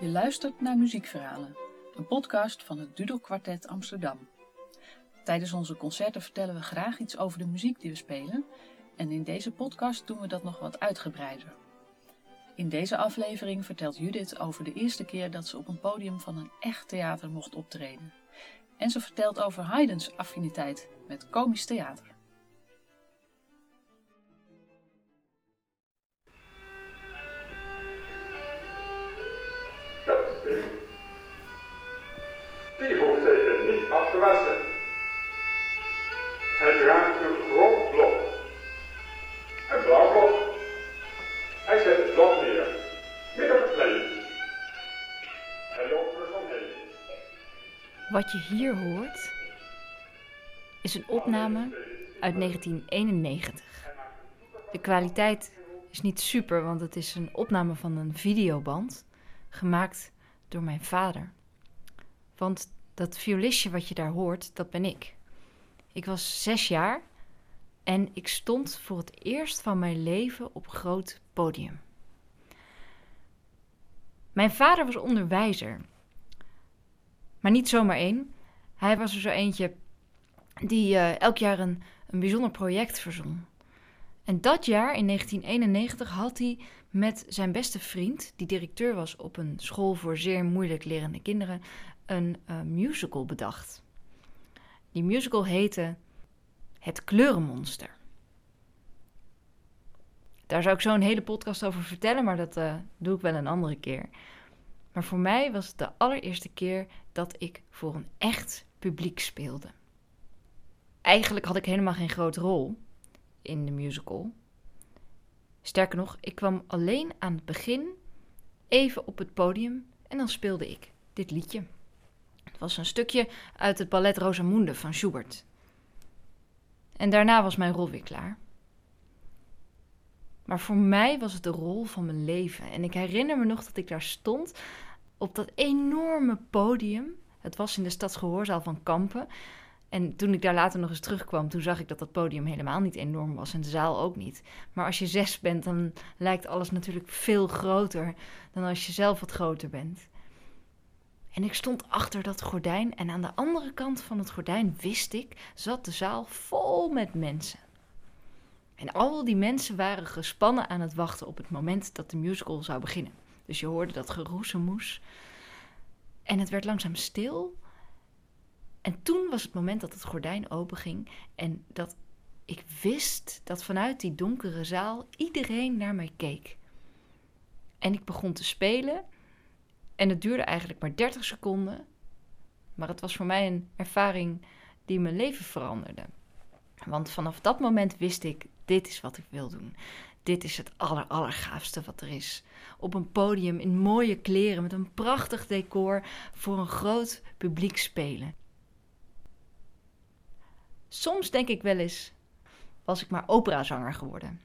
Je luistert naar Muziekverhalen, een podcast van het Dudel Quartet Amsterdam. Tijdens onze concerten vertellen we graag iets over de muziek die we spelen en in deze podcast doen we dat nog wat uitgebreider. In deze aflevering vertelt Judith over de eerste keer dat ze op een podium van een echt theater mocht optreden. En ze vertelt over Haydn's affiniteit met komisch theater. Niet af te wassen. Hij draagt een groot blok. Een blauw. Hij zet het blok neer. Midden op het plein. Hij loopt er zo heen. Wat je hier hoort is een opname uit 1991. De kwaliteit is niet super, want het is een opname van een videoband gemaakt door mijn vader. Want dat violistje wat je daar hoort, dat ben ik. Ik was zes jaar en ik stond voor het eerst van mijn leven op groot podium. Mijn vader was onderwijzer. Maar niet zomaar één. Hij was er zo eentje die eh, elk jaar een, een bijzonder project verzon. En dat jaar, in 1991, had hij met zijn beste vriend, die directeur was op een school voor zeer moeilijk lerende kinderen, een eh, musical bedacht. Die musical heette Het Kleurenmonster. Daar zou ik zo een hele podcast over vertellen, maar dat eh, doe ik wel een andere keer. Maar voor mij was het de allereerste keer dat ik voor een echt publiek speelde. Eigenlijk had ik helemaal geen grote rol in de musical. Sterker nog, ik kwam alleen aan het begin even op het podium en dan speelde ik dit liedje. Het was een stukje uit het ballet Rosamunde van Schubert. En daarna was mijn rol weer klaar. Maar voor mij was het de rol van mijn leven. En ik herinner me nog dat ik daar stond op dat enorme podium. Het was in de stadsgehoorzaal van Kampen. En toen ik daar later nog eens terugkwam, toen zag ik dat dat podium helemaal niet enorm was en de zaal ook niet. Maar als je zes bent, dan lijkt alles natuurlijk veel groter dan als je zelf wat groter bent. En ik stond achter dat gordijn en aan de andere kant van het gordijn, wist ik, zat de zaal vol met mensen. En al die mensen waren gespannen aan het wachten op het moment dat de musical zou beginnen. Dus je hoorde dat geroezemoes. En het werd langzaam stil. En toen was het moment dat het gordijn openging en dat ik wist dat vanuit die donkere zaal iedereen naar mij keek. En ik begon te spelen en het duurde eigenlijk maar 30 seconden, maar het was voor mij een ervaring die mijn leven veranderde. Want vanaf dat moment wist ik, dit is wat ik wil doen. Dit is het aller, allergaafste wat er is. Op een podium in mooie kleren met een prachtig decor voor een groot publiek spelen. Soms denk ik wel eens, was ik maar operazanger geworden.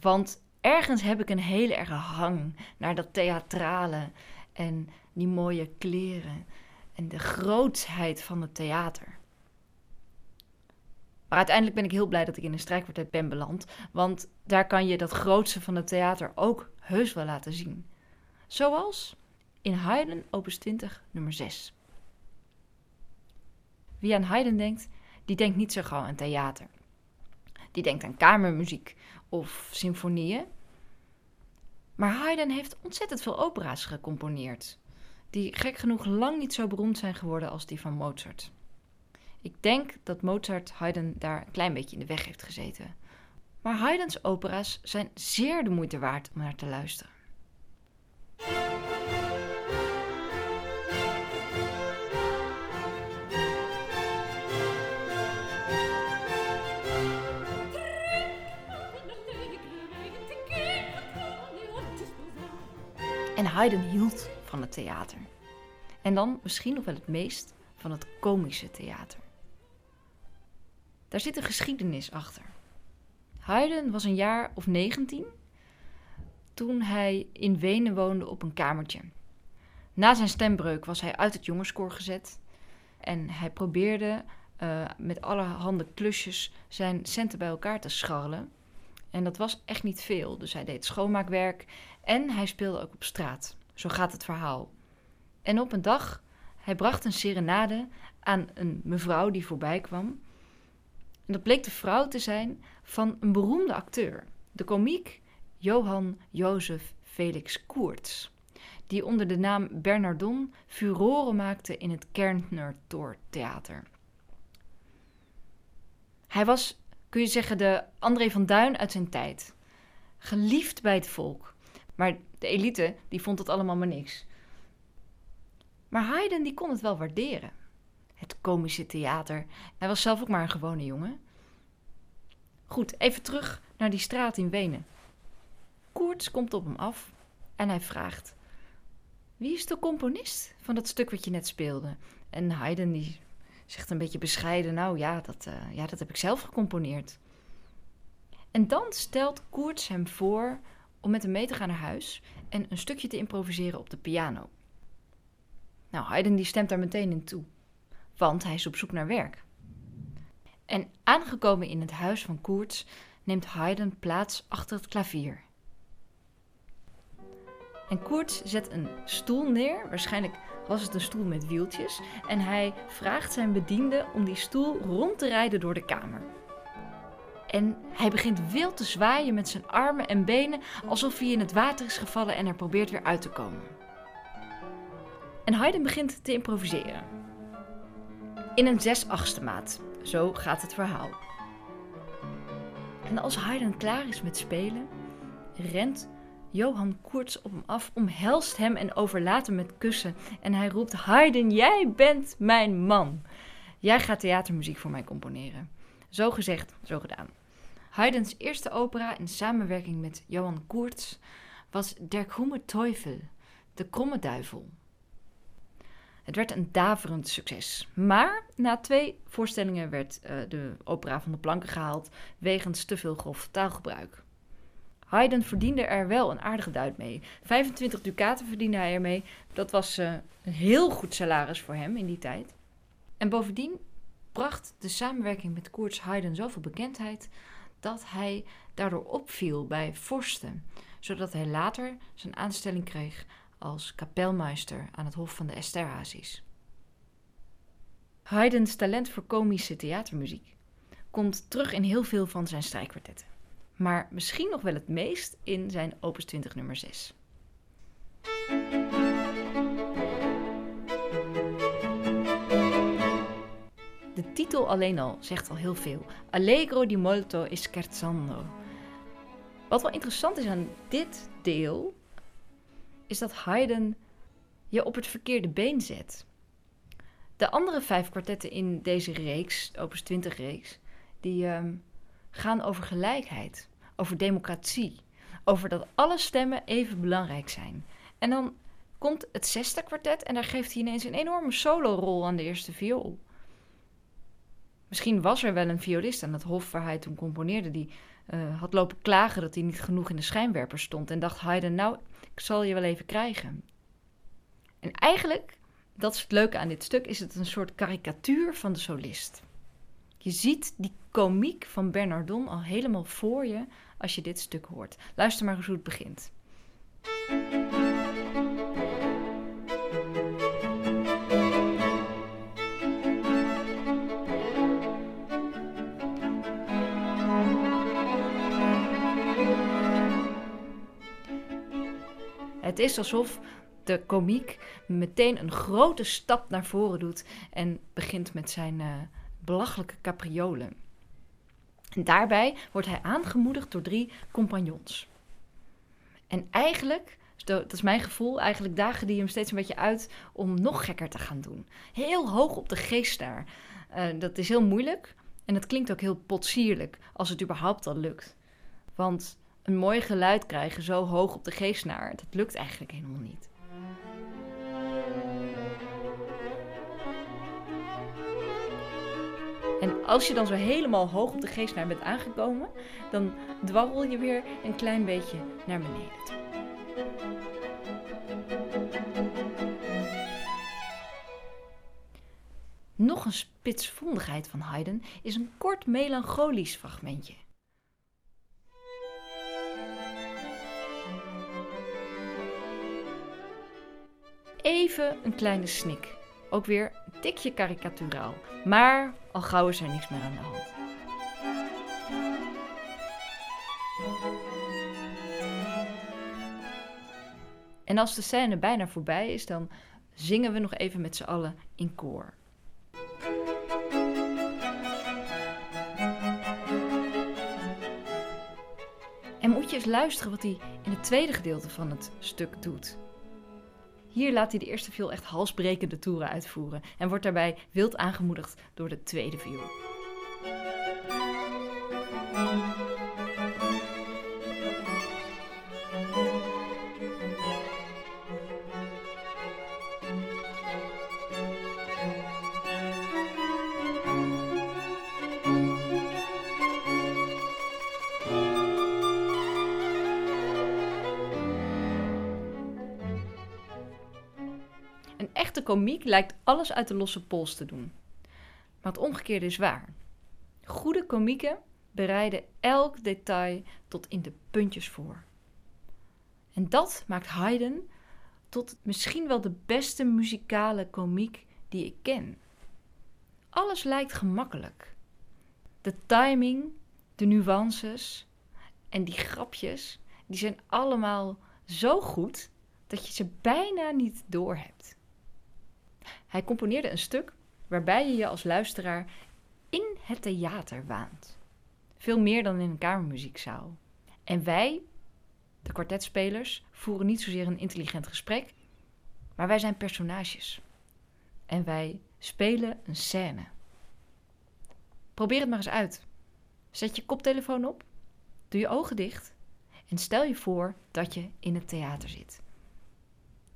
Want ergens heb ik een hele erge hang naar dat theatrale en die mooie kleren en de grootsheid van het theater. Maar uiteindelijk ben ik heel blij dat ik in een strijkkwartet ben beland, want daar kan je dat grootste van het theater ook heus wel laten zien. Zoals in Haydn opus 20 nummer 6. Wie aan Haydn denkt, die denkt niet zo gauw aan theater. Die denkt aan kamermuziek of symfonieën. Maar Haydn heeft ontzettend veel opera's gecomponeerd, die gek genoeg lang niet zo beroemd zijn geworden als die van Mozart. Ik denk dat Mozart Haydn daar een klein beetje in de weg heeft gezeten. Maar Haydn's opera's zijn zeer de moeite waard om naar te luisteren. En Haydn hield van het theater. En dan misschien nog wel het meest van het komische theater. Daar zit een geschiedenis achter. Haydn was een jaar of 19 toen hij in Wenen woonde op een kamertje. Na zijn stembreuk was hij uit het jongenskoor gezet en hij probeerde uh, met allerhande klusjes zijn centen bij elkaar te scharrelen. En dat was echt niet veel, dus hij deed schoonmaakwerk en hij speelde ook op straat. Zo gaat het verhaal. En op een dag, hij bracht een serenade aan een mevrouw die voorbij kwam. En dat bleek de vrouw te zijn van een beroemde acteur, de komiek Johan Jozef Felix Koerts, die onder de naam Bernardon furoren maakte in het Kerntner Theater. Hij was, kun je zeggen, de André van Duin uit zijn tijd. Geliefd bij het volk. Maar de elite, die vond het allemaal maar niks. Maar Haydn, die kon het wel waarderen. Het komische theater. Hij was zelf ook maar een gewone jongen. Goed, even terug naar die straat in Wenen. Koerts komt op hem af en hij vraagt: Wie is de componist van dat stuk wat je net speelde? En Haydn die zegt een beetje bescheiden: Nou ja, dat, uh, ja, dat heb ik zelf gecomponeerd. En dan stelt Koerts hem voor om met hem mee te gaan naar huis en een stukje te improviseren op de piano. Nou, Haydn die stemt daar meteen in toe, want hij is op zoek naar werk. En aangekomen in het huis van Koerts neemt Haydn plaats achter het klavier. En Koerts zet een stoel neer, waarschijnlijk was het een stoel met wieltjes, en hij vraagt zijn bediende om die stoel rond te rijden door de kamer. En hij begint wild te zwaaien met zijn armen en benen alsof hij in het water is gevallen en er probeert weer uit te komen. En Haydn begint te improviseren. In een zes achtste maat. Zo gaat het verhaal. En als Haydn klaar is met spelen, rent Johan Koerts op hem af, omhelst hem en overlaat hem met kussen. En hij roept: Haydn, jij bent mijn man. Jij gaat theatermuziek voor mij componeren. Zo gezegd, zo gedaan. Haydns eerste opera in samenwerking met Johan Koerts was Der Krumme Teufel, de kromme duivel. Het werd een daverend succes. Maar na twee voorstellingen werd uh, de opera van de planken gehaald wegens te veel grof taalgebruik. Haydn verdiende er wel een aardige duit mee. 25 ducaten verdiende hij ermee. Dat was uh, een heel goed salaris voor hem in die tijd. En bovendien bracht de samenwerking met Koorts Haydn zoveel bekendheid dat hij daardoor opviel bij vorsten, zodat hij later zijn aanstelling kreeg als kapelmeister aan het Hof van de Esterhazys. Haydn's talent voor komische theatermuziek komt terug in heel veel van zijn strijkkwartetten, maar misschien nog wel het meest in zijn opus 20 nummer 6. De titel alleen al zegt al heel veel. Allegro di molto e scherzando. Wat wel interessant is aan dit deel, is dat Haydn je op het verkeerde been zet. De andere vijf kwartetten in deze reeks, Opus 20 reeks, die ehm, gaan over gelijkheid, over democratie, over dat alle stemmen even belangrijk zijn. En dan komt het zesde kwartet en daar geeft hij ineens een enorme solo-rol aan de eerste viool. Misschien was er wel een violist aan het hof waar hij toen componeerde die uh, had lopen klagen dat hij niet genoeg in de schijnwerper stond en dacht Haydn, nou, ik zal je wel even krijgen. En eigenlijk, dat is het leuke aan dit stuk, is het een soort karikatuur van de solist. Je ziet die komiek van Bernardon al helemaal voor je als je dit stuk hoort. Luister maar eens hoe het begint. Het is alsof de komiek meteen een grote stap naar voren doet en begint met zijn uh, belachelijke capriolen. En daarbij wordt hij aangemoedigd door drie compagnons. En eigenlijk, dat is mijn gevoel, eigenlijk dagen die hem steeds een beetje uit om nog gekker te gaan doen. Heel hoog op de geest daar. Uh, dat is heel moeilijk en dat klinkt ook heel potsierlijk als het überhaupt al lukt. Want een mooi geluid krijgen zo hoog op de geestnaar. Dat lukt eigenlijk helemaal niet. En als je dan zo helemaal hoog op de geestnaar bent aangekomen, dan dwarrel je weer een klein beetje naar beneden toe. Nog een spitsvondigheid van Haydn is een kort melancholisch fragmentje. Even een kleine snik. Ook weer een tikje karikaturaal. Maar al gauw is er niks meer aan de hand. En als de scène bijna voorbij is, dan zingen we nog even met z'n allen in koor. En moet je eens luisteren wat hij in het tweede gedeelte van het stuk doet. Hier laat hij de eerste viool echt halsbrekende toeren uitvoeren en wordt daarbij wild aangemoedigd door de tweede viool. Een echte komiek lijkt alles uit de losse pols te doen. Maar het omgekeerde is waar. Goede komieken bereiden elk detail tot in de puntjes voor. En dat maakt Haydn tot misschien wel de beste muzikale komiek die ik ken. Alles lijkt gemakkelijk. De timing, de nuances en die grapjes, die zijn allemaal zo goed dat je ze bijna niet doorhebt. Hij componeerde een stuk waarbij je je als luisteraar in het theater waant. Veel meer dan in een kamermuziekzaal. En wij, de kwartetspelers, voeren niet zozeer een intelligent gesprek, maar wij zijn personages. En wij spelen een scène. Probeer het maar eens uit. Zet je koptelefoon op, doe je ogen dicht en stel je voor dat je in het theater zit.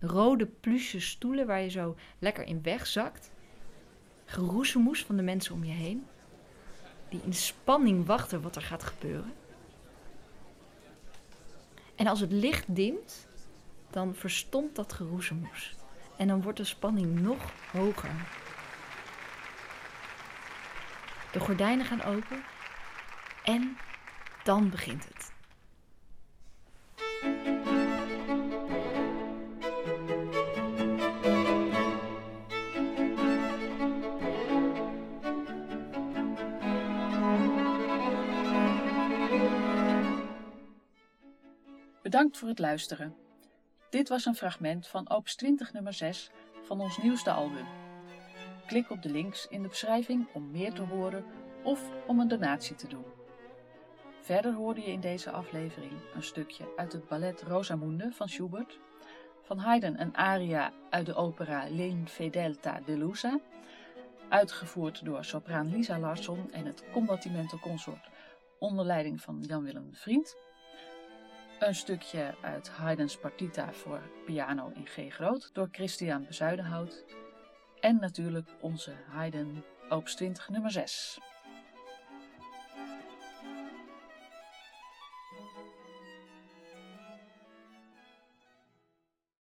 Rode pluche stoelen waar je zo lekker in wegzakt. Geroezemoes van de mensen om je heen. Die in spanning wachten wat er gaat gebeuren. En als het licht dimt, dan verstomt dat geroezemoes. En dan wordt de spanning nog hoger. De gordijnen gaan open en dan begint het. Bedankt voor het luisteren. Dit was een fragment van Opus 20 nummer 6 van ons nieuwste album. Klik op de links in de beschrijving om meer te horen of om een donatie te doen. Verder hoorde je in deze aflevering een stukje uit het ballet Rosamunde van Schubert, van Haydn een aria uit de opera L'infedeltà delusa, uitgevoerd door sopraan Lisa Larsson en het Combattimento Consort onder leiding van Jan-Willem Vriend, een stukje uit Haydn's partita voor piano in G groot door Christian Bezuidenhout en natuurlijk onze Haydn Opus 20 nummer 6.